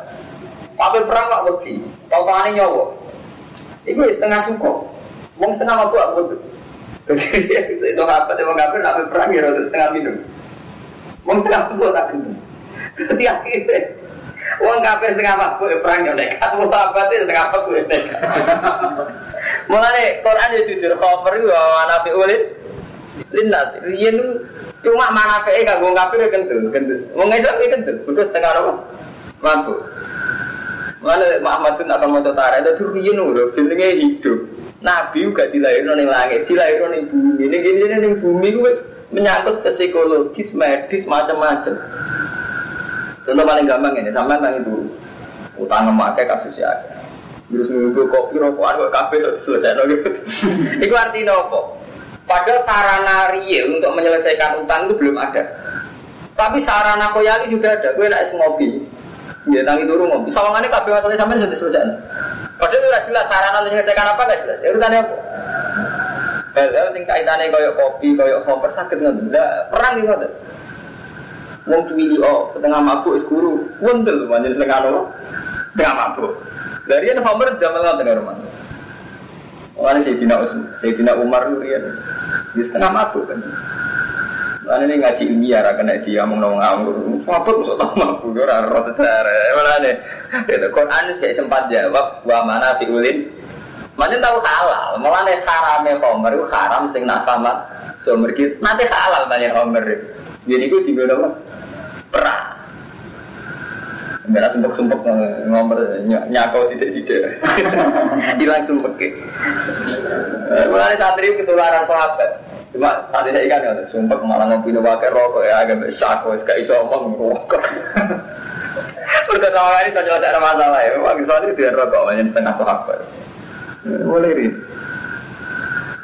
Apa perang pak wedi? Tau tangane nyawa. Iku setengah suko Wong setengah waktu aku tuh Jadi sahabat emang kafir nak perang ya setengah minum Wong setengah waktu tak gendeng jadi akhirnya Wong kafir setengah mabuk perang yo nekat, wong sahabat itu setengah mabuk nekat. Mulane Quran ya jujur khabar iku ana fi ulil linnas. Yen cuma manafe kanggo kafir ya kendel, kendel. Wong Islam iki kendel, kudu setengah apa? Mabuk. Mana Muhammadun atau mau tara itu riyen lho jenenge hidup. Nabi juga dilahirno ning langit, dilahirno ning bumi. Ning kene ning bumi ku wis menyangkut psikologis, medis, macam-macam. Contoh paling gampang ini, sampai tentang itu utang memakai kasus ya. Terus nunggu kopi rokokan kok kafe selesai no. Itu artinya apa? Padahal sarana real untuk menyelesaikan utang itu belum ada. Tapi sarana koyali sudah ada. Gue naik ngopi. Ya tangi turu ngopi. Sawangannya kafe masalahnya sampai sudah selesai. Padahal itu jelas sarana menyelesaikan apa nggak jelas. Ya urutannya apa? Hal-hal sing kaitannya koyok kopi, koyok koper sakit nggak? Perang gitu Wong tuwili oh setengah mabuk is guru. Wontel manjen setengah no. Setengah mabuk. Dari yang Homer lalu dengan rumah. Orang Sayyidina Sayyidina Umar itu ya. Di setengah mabuk kan. Lan ini ngaji ilmiah kena dia ngomong Apa masuk tau mampu ora sejarah. Mana nih? Itu Quran sih sempat jawab wa mana fiulin. Mana tahu halal, malah nih harame khomer itu haram sing nasama sumber kita. Nanti halal banyak khomer. Jadi itu tiga apa? Perang. Enggak sumpuk-sumpuk ngomber nyakau sidik-sidik. Hilang sumpuk gitu. Mulai santri ketularan sahabat. Cuma tadi saya ikan ya, sumpah malah ngopi no pakai rokok ya agak besar kok, gak iso omong rokok. Pertama kali saya selesai masalah ya, memang soalnya itu rokok banyak setengah sahabat. Boleh ini.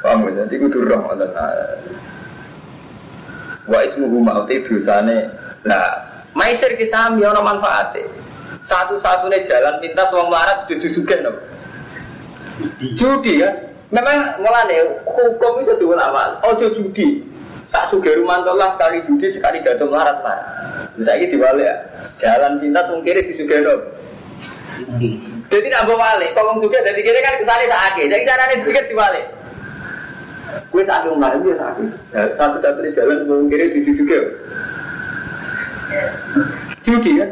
Paham ya? Jadi kudu roh ngoten. Wa ismuhu mauti dosane. Nah, maisir ki sami ana manfaate. Satu-satunya jalan pintas wong melarat judi juga no. Judi kan? Memang mulane hukum itu diulama. Ojo judi. Sak suge rumantolah sekali judi sekali jatuh melarat mah. Bisa ini dibalik ya. Jalan pintas mungkin di sugeno. Jadi nak balik, kalau juga dari kiri kan ke sana sakit. Jadi caranya dipikir dibalik. Gue sakit kemarin dia sakit. Satu-satunya jalan kiri judi juga. Judi kan?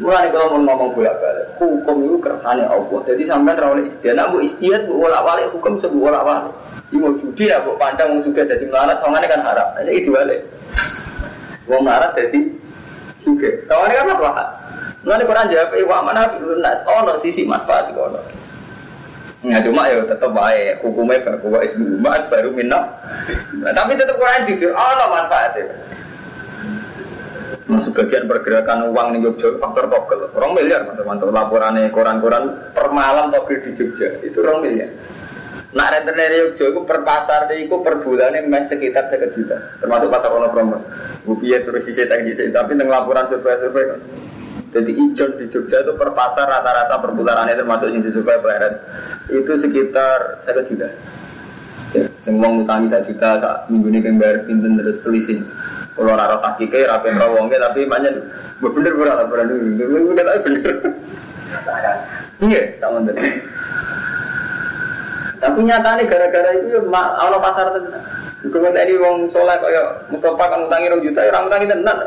Mulai kalau mau ngomong bolak balik, hukum itu kersane Allah. Jadi sampai rawat istiadat, namu istiadat bu bolak balik, hukum sebu bolak balik. Mau judi lah, bu pandang juga jadi melarat, sama kan harap. Nah, itu balik. Mau melarat jadi juga. Sama kan masalah. Mulai Quran jawab, wa mana oh no sisi manfaat itu no. Nah cuma ya tetap baik hukumnya bahwa ismu baru minah. Nah, tapi tetap Quran jujur, oh no manfaatnya. Nah, sebagian pergerakan uang di Jogja faktor togel, orang miliar teman-teman laporannya koran-koran per malam togel di Jogja itu orang miliar. Nah rentenir Jogja itu per pasar itu per bulannya masih sekitar sekitar termasuk pasar ono promo. Bupiye terus sisi teknis tapi dengan laporan survei-survei kan. Jadi ijon di Jogja itu per pasar rata-rata per bulanannya termasuk yang survei pelayaran itu sekitar sekitar juta. Semua ngutangi satu juta saat minggu ini kan bayar terus selisih. Kalau rara takike, rapi rawongnya, tapi banyak bener bener laporan dulu, bener tapi bener. Iya, sama tadi. Tapi nyatanya gara-gara itu ya Allah pasar tenan. Iku tadi wong soleh kaya mutopak kan utangi rong juta, orang utangi tenan.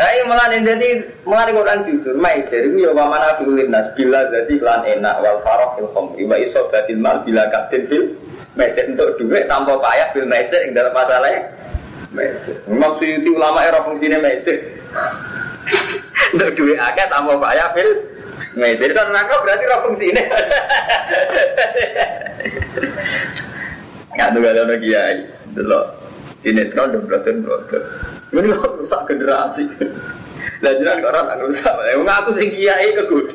Ayo malah jadi malah Quran jujur, maisir itu ya mana filin nas bila jadi lan enak wal farok fil khomri wa isobatil mal bila kapten fil maisir untuk duit tanpa payah fil maisir yang dalam masalahnya Mesir. Memang suyuti ulama era fungsinya Mesir. Untuk duit akeh tambah payah fil Mesir. Sana nangka berarti era fungsinya. Nggak tuh gak ada kiai. Dulu sinetron dan brother brother. Ini kok rusak generasi. Lah jenengan kok ora rusak. Wong aku sing kiai kegudu.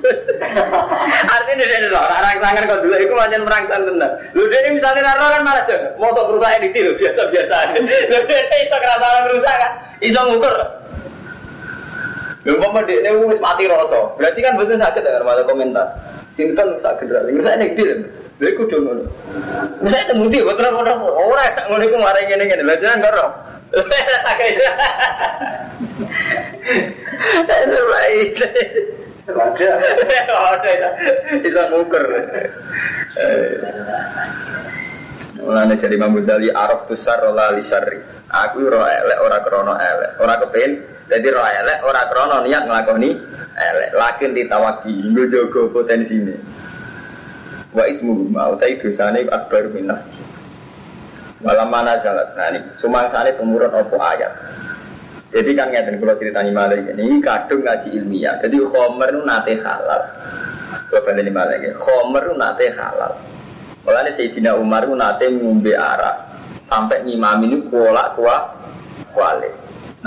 Artinya dia lho, ora rangsangan kok dulu iku pancen merangsang tenan. Lho dene misale ora kan malah jan moto kerusakan di lho biasa-biasa. Lho dene iso kerasaran rusak kan. Iso ngukur. Lho umpama dekne wis mati rasa. Berarti kan betul sakit ya ada komentar. Sinten sak generasi. Rusak nek dil. Lha iku do ngono. Rusak temu ndi betul ora ora ngono iku mari ngene-ngene. Lah jenengan Terbaik. Ada. Ada. Bisa ngukur. Mulane jadi Imam Ghazali araf besar rola li syarri. Aku ora elek ora krono elek. Ora kepen jadi ora elek ora krono niat nglakoni elek. Lakin ditawaki nggo jaga potensine. Wa ismu mau ta dosane akbar minah. Malam mana jalan, nah ini sumangsane tumurun opo ayat. Jadi kan ngeten kalau ceritanya malah ini kadung ngaji ilmiah. Jadi khomer itu nate halal. Kalau balik malah ini khomer itu nate halal. Mulanya Sayyidina Umar itu nate ngombe arak sampai ngimam ini kuala kuah kuali.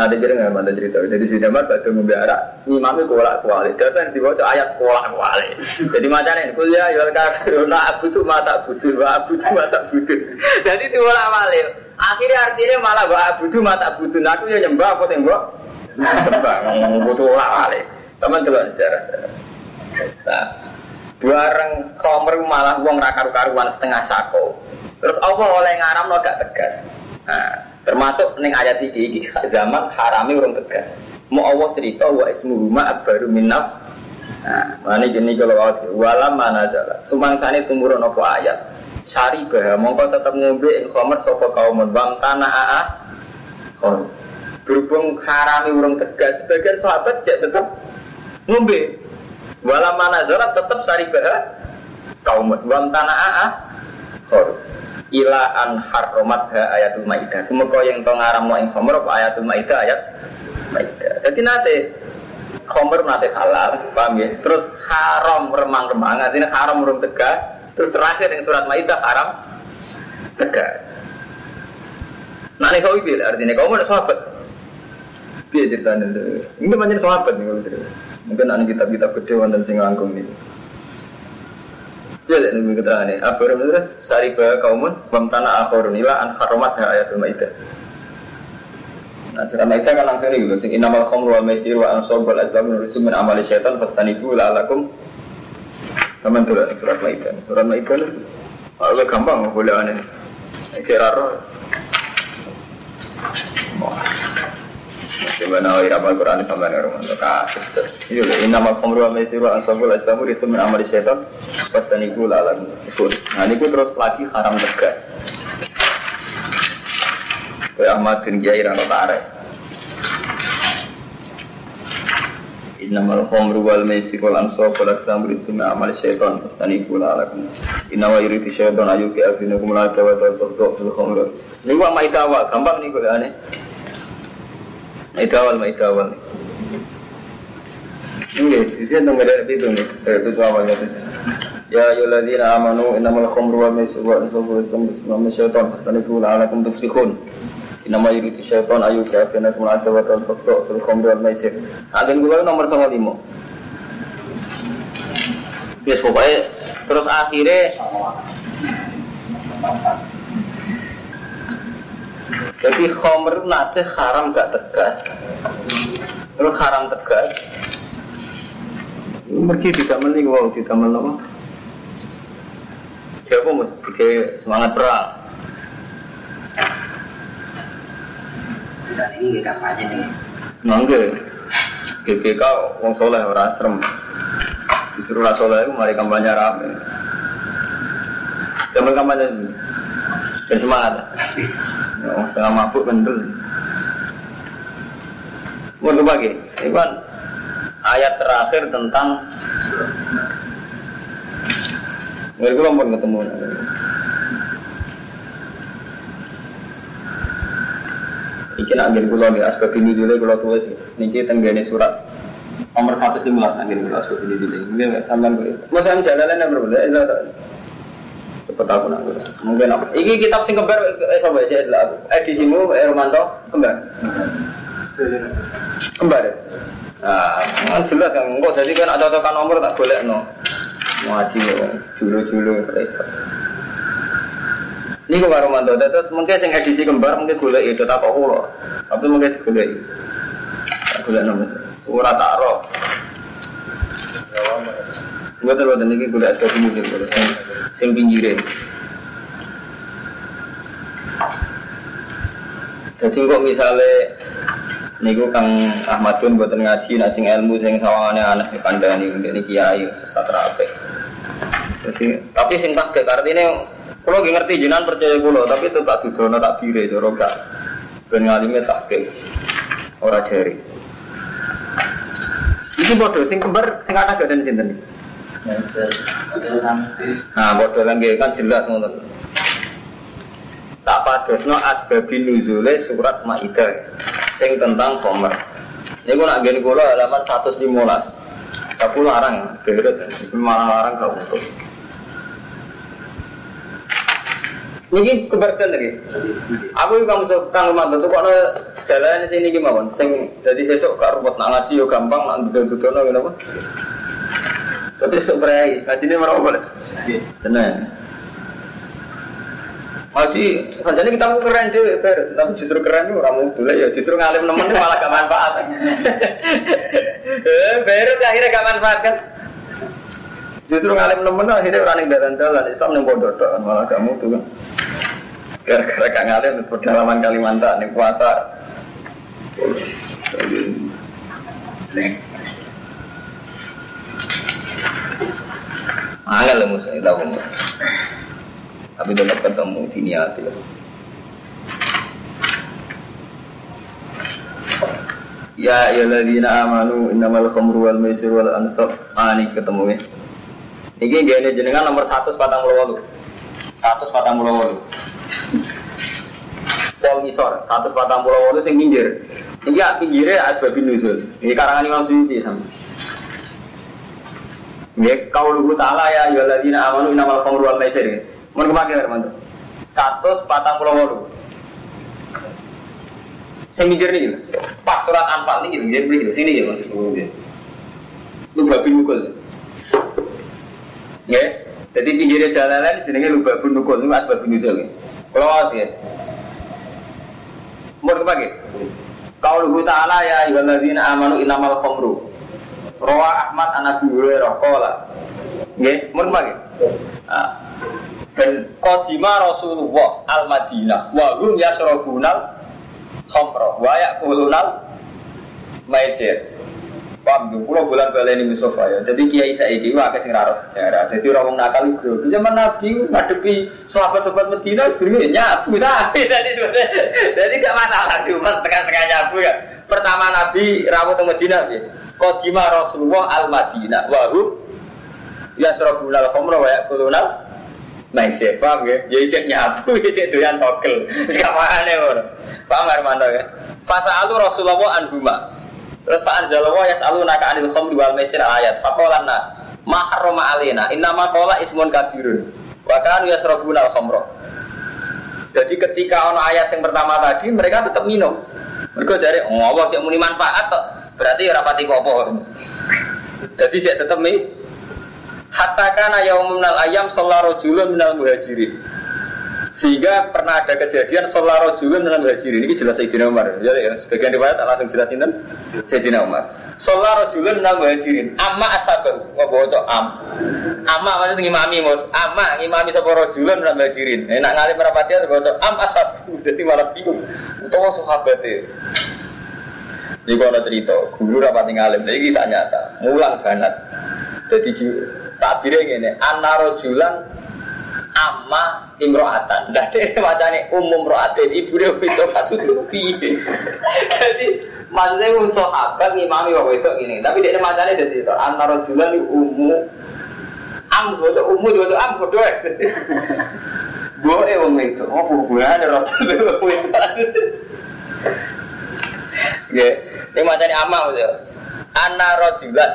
Nanti kira nggak mana cerita. Jadi Sayyidina Umar batu ngombe arak ngimami kuala kuali. Dasar di bawah ayat kuala kuali. Jadi macamnya kuliah ya kafiruna abu tuh mata budur, abu tuh mata budur. Jadi diulang balik. Akhirnya artinya malah gak abudu mata abudu. Nah, aku ya nyembah apa sih mbak? Nyembah, butuh ulah kali. Teman coba sejarah. Nah, bareng khomer malah uang rakaru karuan setengah sako. Terus Allah oleh ngaram lo gak tegas. Nah, termasuk neng ayat ini, zaman harami orang tegas. Mau Allah cerita wa ismu ma baru minaf. Nah, mana gini kalau awas walam mana jalan. Sumangsane tumurun apa ayat. Syari bah. Mongko tetep ngombe ing khamr sapa kaum wam tanah aa kon. Berhubung harami urung tegas. Sebagian sahabat cek tetep ngombe. Wala mana zarat tetep syari bah. Kaum wam tanah aa kon. Ila an harromat ha ayatul maidah. Kumeko yang to ngaramno ing khamr apa ayatul maidah? Ayat maidah. Jadi nate Khomer nate halal, paham ya? Terus haram remang-remang, artinya haram urung tegas. Terus terakhir yang surat Maidah haram tegas. Nah ini sawi artinya kamu ada sahabat. Biar ceritanya. Ini banyak sahabat nih kalau cerita. Mungkin ada kitab-kitab gede wonten sing langkung ini. Ya, ini keterangan ini. Apa terus sari bahwa kaumun tanah akhorun ila an haromat ayatul maidah. Nah, surat Maidah kan langsung nih, sing inamal khamru wal maisir wa ansab wal azlam nurusu min amali syaitan fastanibu la'alakum Tuh lihat surat Maidah. Surat Maidah itu kalau gampang boleh aneh. Ceraro. Gimana irama Quran sama dengan rumah kasus tuh. Iya, inamal khamru wal maisir wa ansab wal azlam nurusu min amali syaitan fastanibu la'alakum. Nah, ini terus lagi haram tegas. Kaya Ahmad bin Kiai Rano Tarik Innamal khomru wal maisir wal ansab wal aslam rizmi amal syaitan fastanibu la'alakum. Inna wa yuriti syaitan ayu ki afinakum la tawa tawa tawa fil khomru Ini wa maitawa, gampang nih kaya aneh Maitawal, maitawal Ini, sisi tentang beda itu nih, itu awalnya itu Ya ayyuhalladzina amanu innamal khamru wal maisir wal ansab wal aslam rizmi amal syaitan fastanibu la'alakum tuflihun Nama yuridu syaitan ayu kafina kumul ada wa tal fakta fil khamri wal maisir. Agen kula nomor 95. Yes pokoknya terus akhirnya jadi khamr nanti haram gak tegas. Terus haram tegas. Mergi tidak menik wow tidak menik Dia apa mesti semangat perang Dan ini kampanye nih. Mangga. GBK wong soleh ora asrem. Justru ora soleh itu mari kampanye rame. Kampanye kampanye dan semangat. Ya, Wong setengah mabuk kendel. Mau bagi, ini kan ayat terakhir tentang gue pun ketemu. Iki nak angin kula nggih asbab ini dulu kula tulis niki tenggene surat nomor 111 angin kula asbab ini dulu. Mungkin sampean kuwi. Mas yang jalanan yang berbeda itu cepet aku nak. Mungkin apa? Iki kitab sing kembar eh sapa aja lah. Edisimu eh Romanto kembar. Kembar. ya? Nah, kan jelas kan, kok jadi kan ada tekan nomor tak boleh no. Ngaji julu-julu repot. Ini kok karo mantu, terus mungkin sing edisi kembar mungkin golek itu tak kok kulo, tapi mungkin digolek. Tak golek nomor. Ora tak ro. Gue terus dan ini golek asbab ini gitu, sing sing pinggire. Jadi kok misalnya Niku Kang Ahmadun buatan ngaji, nak sing ilmu sing sawangane di kandani ini kiai sesat rapi. Jadi tapi sing tak artinya kalau gak ngerti jinan percaya kulo, tapi itu tak dudono tak bire cara gak ben ngalime tak ke ora jari. Iki bodoh sing kembar sing ada gak dan sinten. Nah, bodoh nggih kan jelas ngoten. Tak padosno asbabin nuzule surat Maidah sing tentang khomer. Niku nak ngene kula halaman 115. Tapi larang, beret, malah larang gak untuk. Niki keberatan lagi. Aku kamu kang rumah tentu kok jalan sini gimana? Sing jadi sesuk kak rumput nak ngaji yo gampang nak duduk-duduk no gimana? Tapi sok berai, ngaji ini mereka boleh. Tenang. Ngaji, jadi kita mau keren deh, ber. Tapi justru keren nih orang dulu ya, justru ngalim nemen malah gak manfaat. Eh, Beru akhirnya gak manfaat kan? Justru ngalim nemen akhirnya orang yang dalan-dalan Islam yang bodoh malah gak mutu kan. Gara-gara gak ngalim di pedalaman Kalimantan nih puasa. Angel lah musuh itu aku. Tapi tetap ketemu diniati. Ya ya ladina amanu innamal khamru wal maisir wal ansab. Ah ketemu ya. Ini gini jenengan nomor 148. 148. Pol ngisor 148 sing pinggir. Ini ya pinggirnya asbabun nuzul. Ini karangan Imam Suyuti sama. Nggih, kauluhu ta'ala ya ayyuhalladzina amanu innamal khamru wal maisir. Mun kemake teman-teman. 148. Saya nih, gitu. pas surat Anfal nih, jadi gitu, sini gitu, mas. Lu babi mukul. Ya, jadi pinggirnya jalan lain, jenenge lu babi mukul, lu babi nuzul. Kalau awas ya. Mau kepake? Lu ta'ala ya ayyuhalladzina amanu innamal khamru. Rawa Ahmad anak Hurairah qala. Nggih, mun kepake? Ah. Dan qadima Rasulullah al-Madinah wa hum yasrabunal khamra wa maisir paham tuh kalau bulan balik ini Mustafa ya. Jadi kiai saya ini wah kasih rara sejarah. Jadi orang nakal itu di zaman Nabi ngadepi sahabat-sahabat Medina sebenarnya nyabu sapi jadi jadi gak masalah di umat tengah-tengah nyabu ya. Pertama Nabi rawat ke Medina ya Kodima Rasulullah al Madinah wahu ya surabunal khomra wa yakulunal Maisir, paham ya? Ya ijek nyabu, ijek doyan togel. Sekarang aneh orang Pak Marmanto ya. Fasa alu Rasulullah anhuma. Terus Pak Anzalullah ya selalu naka anil khomri wal mesir ayat. Fakolan nas. Maharoma alina. Innama kola ismun kabirun. Wakanu ya serobuna al khomro. Jadi ketika ono ayat yang pertama tadi mereka tetap minum. Mereka jadi oh Allah cek muni manfaat toh. Berarti ya rapati kopo. Jadi cek tetap mi. Hatta kana yaumun ayam sallallahu rajulun minal muhajirin. Sehingga pernah ada kejadian Solaro juga dalam hajirin ini jelas Sayyidina Umar. Jadi ya, sebagian riwayat langsung jelasin kan Sayyidina Umar. Solaro juga dalam hajirin. Amma asabahu. Apa itu am? Amma maksudnya ngimami mus. Amma ngimami sapa rajulan dalam hajirin. Enak ngalih merapati atau itu am asabahu. Jadi malah bingung. Utawa sahabatnya. Ini kalau cerita, guru rapat ngalim, ini kisah nyata, mulang banget. Jadi takbirnya gini, anarojulan amma imro'atan. Nah, dia macamnya umum ro'atin, ibu dia itu maksudnya piye. Jadi, maksudnya un sahabat ngimami waktu itu ini. Tapi dia macamnya jadi itu, antara jualan di umum, am itu umum itu am bodoh. Boleh wong itu, oh hubungan ada roh itu. Ya, ini macamnya amal itu. Anna rojulan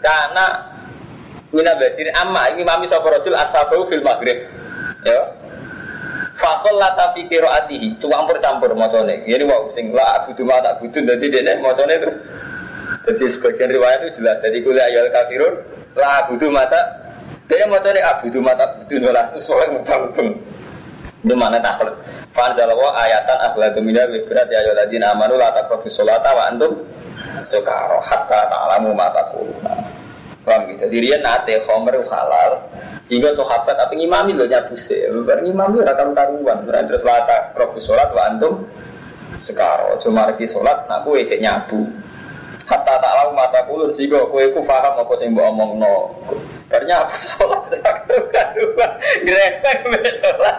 karena Mina belajar amma ini mami sapa rojul asabahu fil maghrib. Ya, Fakol lata fi atihi, campur campur motone. Ini wow, sing la abudu ma tak butuh, jadi dia motone terus. Jadi sebagian riwayat itu jelas. Jadi kuliah ayat kafirun, la abudu mata. Dia motone abudu mata butuh nolah sesuai mutang Itu mana takut. Fanzalawa ayatan akhlaqu minna berat ya ayyuhalladzina amanu la taqrabu sholata wa antum sukara hatta ta'lamu ma taquluna. Paham gitu. Jadi dia nate khomer halal, sehingga sahabat tapi ngimami loh nyabu sih. Bar ngimami ora karu karuan. Berarti terus lata robu sholat wa antum sekaro. Cuma lagi sholat nak kue cek nyabu. Hatta tak lalu mata kulur sehingga kue ku paham apa sih mbak omong no. Ternyata karu karuan. Grepek sholat.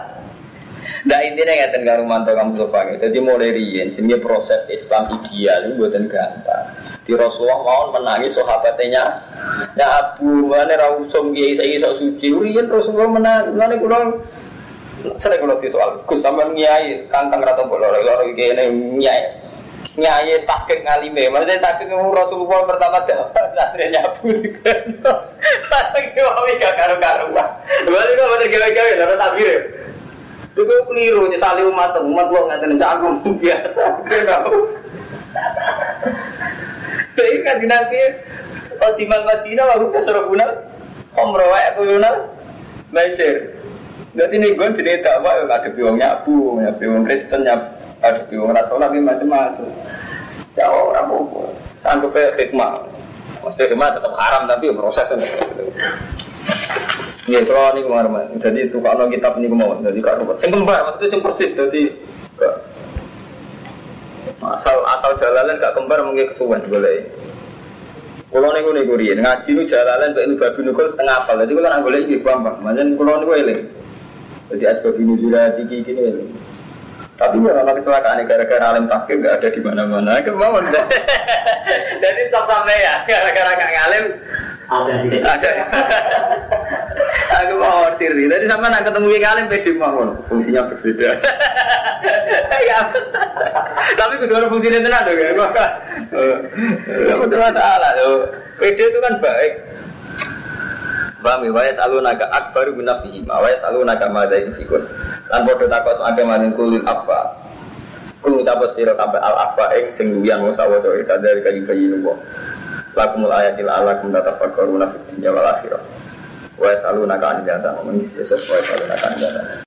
Nah intinya ngeten karo mantu kamu sofa Jadi mulai riyen, sehingga proses Islam ideal itu buatan gampang. Di Rasulullah mau menangi sahabatnya. Ya Abu mana rausum kiai saya sok suci. Riyen Rasulullah menang, mana kurang sering kalau soal Gus sama nyai kantang rata bola loro iki ini nyai nyai takik ngalime maksudnya takik Rasulullah pertama dapat satria nyabu di kena tapi mau gak karu-karuan. Balik kok bener gawe-gawe lho takbir itu keliru nyesali umat umat lo nggak tenang aku biasa jadi kan di nabi di Madinah waktu ke Surabaya Omro wa kuluna Maisir Berarti nih gue jadi tak apa ada biwang nyabu, ada biwang Kristen, ada biwang Rasulullah, macam-macam. Ya orang sanggup hikmah. Maksudnya hikmah tetap haram tapi prosesnya. Iya, kalau ini kemarin, jadi itu kalau kitab ini kemauan, jadi kalau sing kembar, maksudnya sing persis, jadi asal asal jalalan gak kembar mungkin kesuwen boleh. Kalau nih gue nih ngaji nu jalalan, baik babi nukul setengah apal, jadi kalau boleh ini gampang, macam kalau nih gue Jadi asbab ini sudah tinggi gini. Tapi ya kalau kecelakaan gara-gara alim takdir nggak ada di mana-mana. Kemauan. Jadi sampai ya gara-gara nggak ngalim Ada di ada. Aku mau siri. Tadi sama nak ketemu yang ngalim pede mawon. Fungsinya berbeda. Ya. Tapi kudu ada fungsinya tenan dong ya. Kamu ada masalah tuh. Pede itu kan baik. Bami wa yasalunaka akbaru min nafsihi ma wa yasalunaka ma za yufikun. Lan padha takos akeh maning kulil afa. Kul ucapo sira kabeh al afa ing sing duyan wong ika dari kayu bayi nuwa. Lakumul ayatil alakum tatafakkaruna fid dunya wal akhirah. Wa yasalunaka an jannah. Ngomong sesuk wa yasalunaka an jannah.